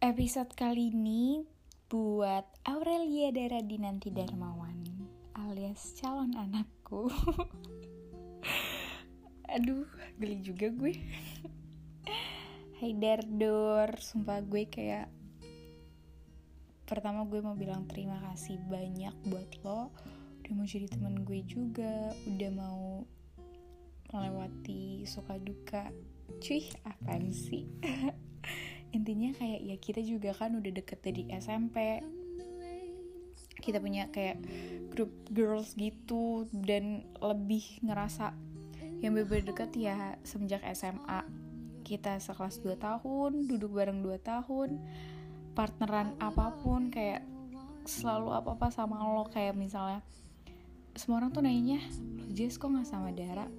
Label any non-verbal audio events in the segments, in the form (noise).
Episode kali ini buat Aurelia Dara Dinanti Darmawan alias calon anakku. (laughs) Aduh, geli juga gue. Hai Dardor, sumpah gue kayak pertama gue mau bilang terima kasih banyak buat lo udah mau jadi teman gue juga, udah mau melewati suka duka. Cuy, apaan sih? (laughs) intinya kayak ya kita juga kan udah deket dari SMP kita punya kayak grup girls gitu dan lebih ngerasa yang bener deket ya semenjak SMA kita sekelas 2 tahun duduk bareng 2 tahun partneran apa pun kayak selalu apa-apa sama lo. Kayak misalnya semua orang tuh nanya Jess kok gak sama Dara?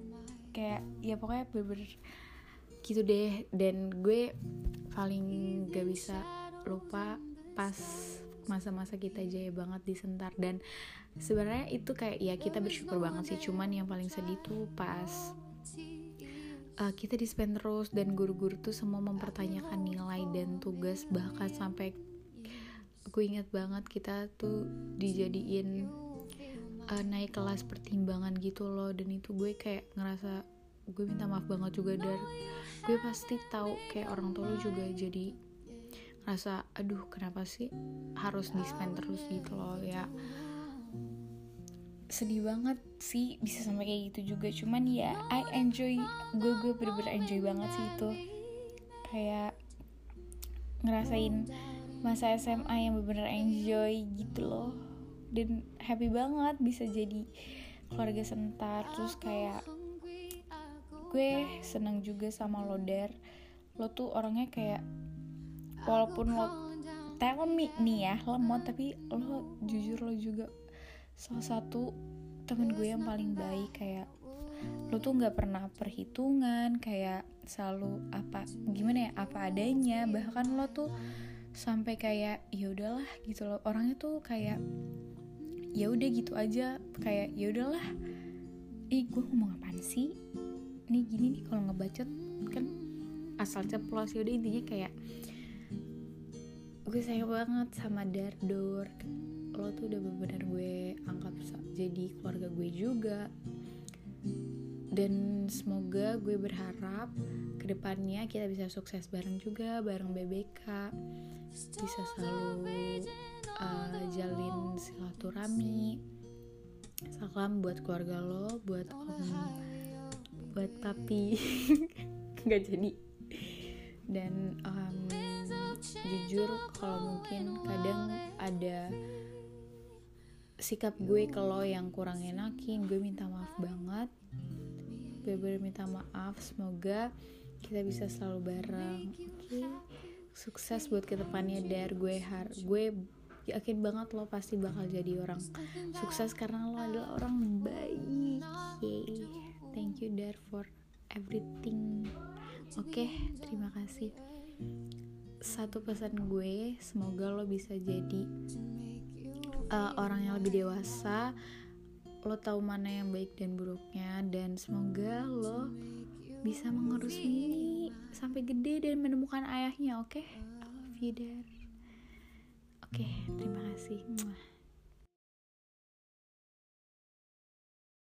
Kayak ya pokoknya bener-bener gitu deh. Dan gue paling gak bisa lupa pas masa-masa kita jaya banget di Sentar. Dan sebenarnya itu kayak ya kita bersyukur banget sih. Cuman yang paling sedih tuh pas uh, kita dispen terus dan guru-guru tuh semua mempertanyakan nilai dan tugas. Bahkan sampai gue inget banget kita tuh dijadiin uh, naik kelas pertimbangan gitu loh. Dan itu gue kayak ngerasa gue minta maaf banget juga dan gue pasti tahu kayak orang tua lu juga jadi rasa aduh kenapa sih harus dispen terus gitu loh? Ya. Sedih banget sih bisa sampai kayak gitu juga. Cuman ya I enjoy gue gue bener-bener enjoy banget sih itu. Kayak ngerasain masa SMA yang bener-bener enjoy gitu loh. Dan happy banget bisa jadi keluarga sentar terus kayak gue seneng juga sama lo der. Lo tuh orangnya kayak walaupun lo telmi nih ya lemot tapi lo jujur lo juga salah satu temen gue yang paling baik. Kayak lo tuh nggak pernah perhitungan kayak selalu apa gimana ya apa adanya. Bahkan lo tuh sampai kayak ya udahlah gitu loh. Orangnya tuh kayak ya udah gitu aja. Kayak ya udahlah. Ih gue ngomong apaan sih nih gini nih kalau ngebacot kan asal ceplos ya udah intinya kayak gue sayang banget sama Dardor. Lo tuh udah bener-bener gue anggap jadi keluarga gue juga. Dan semoga gue berharap ke depannya kita bisa sukses bareng juga bareng BBK bisa selalu uh, jalin silaturahmi. Salam buat keluarga lo buat om buat papi (laughs) nggak jadi dan um, jujur kalau mungkin kadang ada sikap gue ke lo yang kurang enakin gue minta maaf banget bener minta maaf semoga kita bisa selalu bareng okay? sukses buat ke depannya dar gue har gue yakin banget lo pasti bakal jadi orang sukses karena lo adalah orang baik. Dar for everything. Oke okay, terima kasih. Satu pesan gue semoga lo bisa jadi uh, orang yang lebih dewasa. Lo tahu mana yang baik dan buruknya dan semoga lo bisa mengurus Mini sampai gede dan menemukan ayahnya oke? Okay? I love you dar oke okay, terima kasih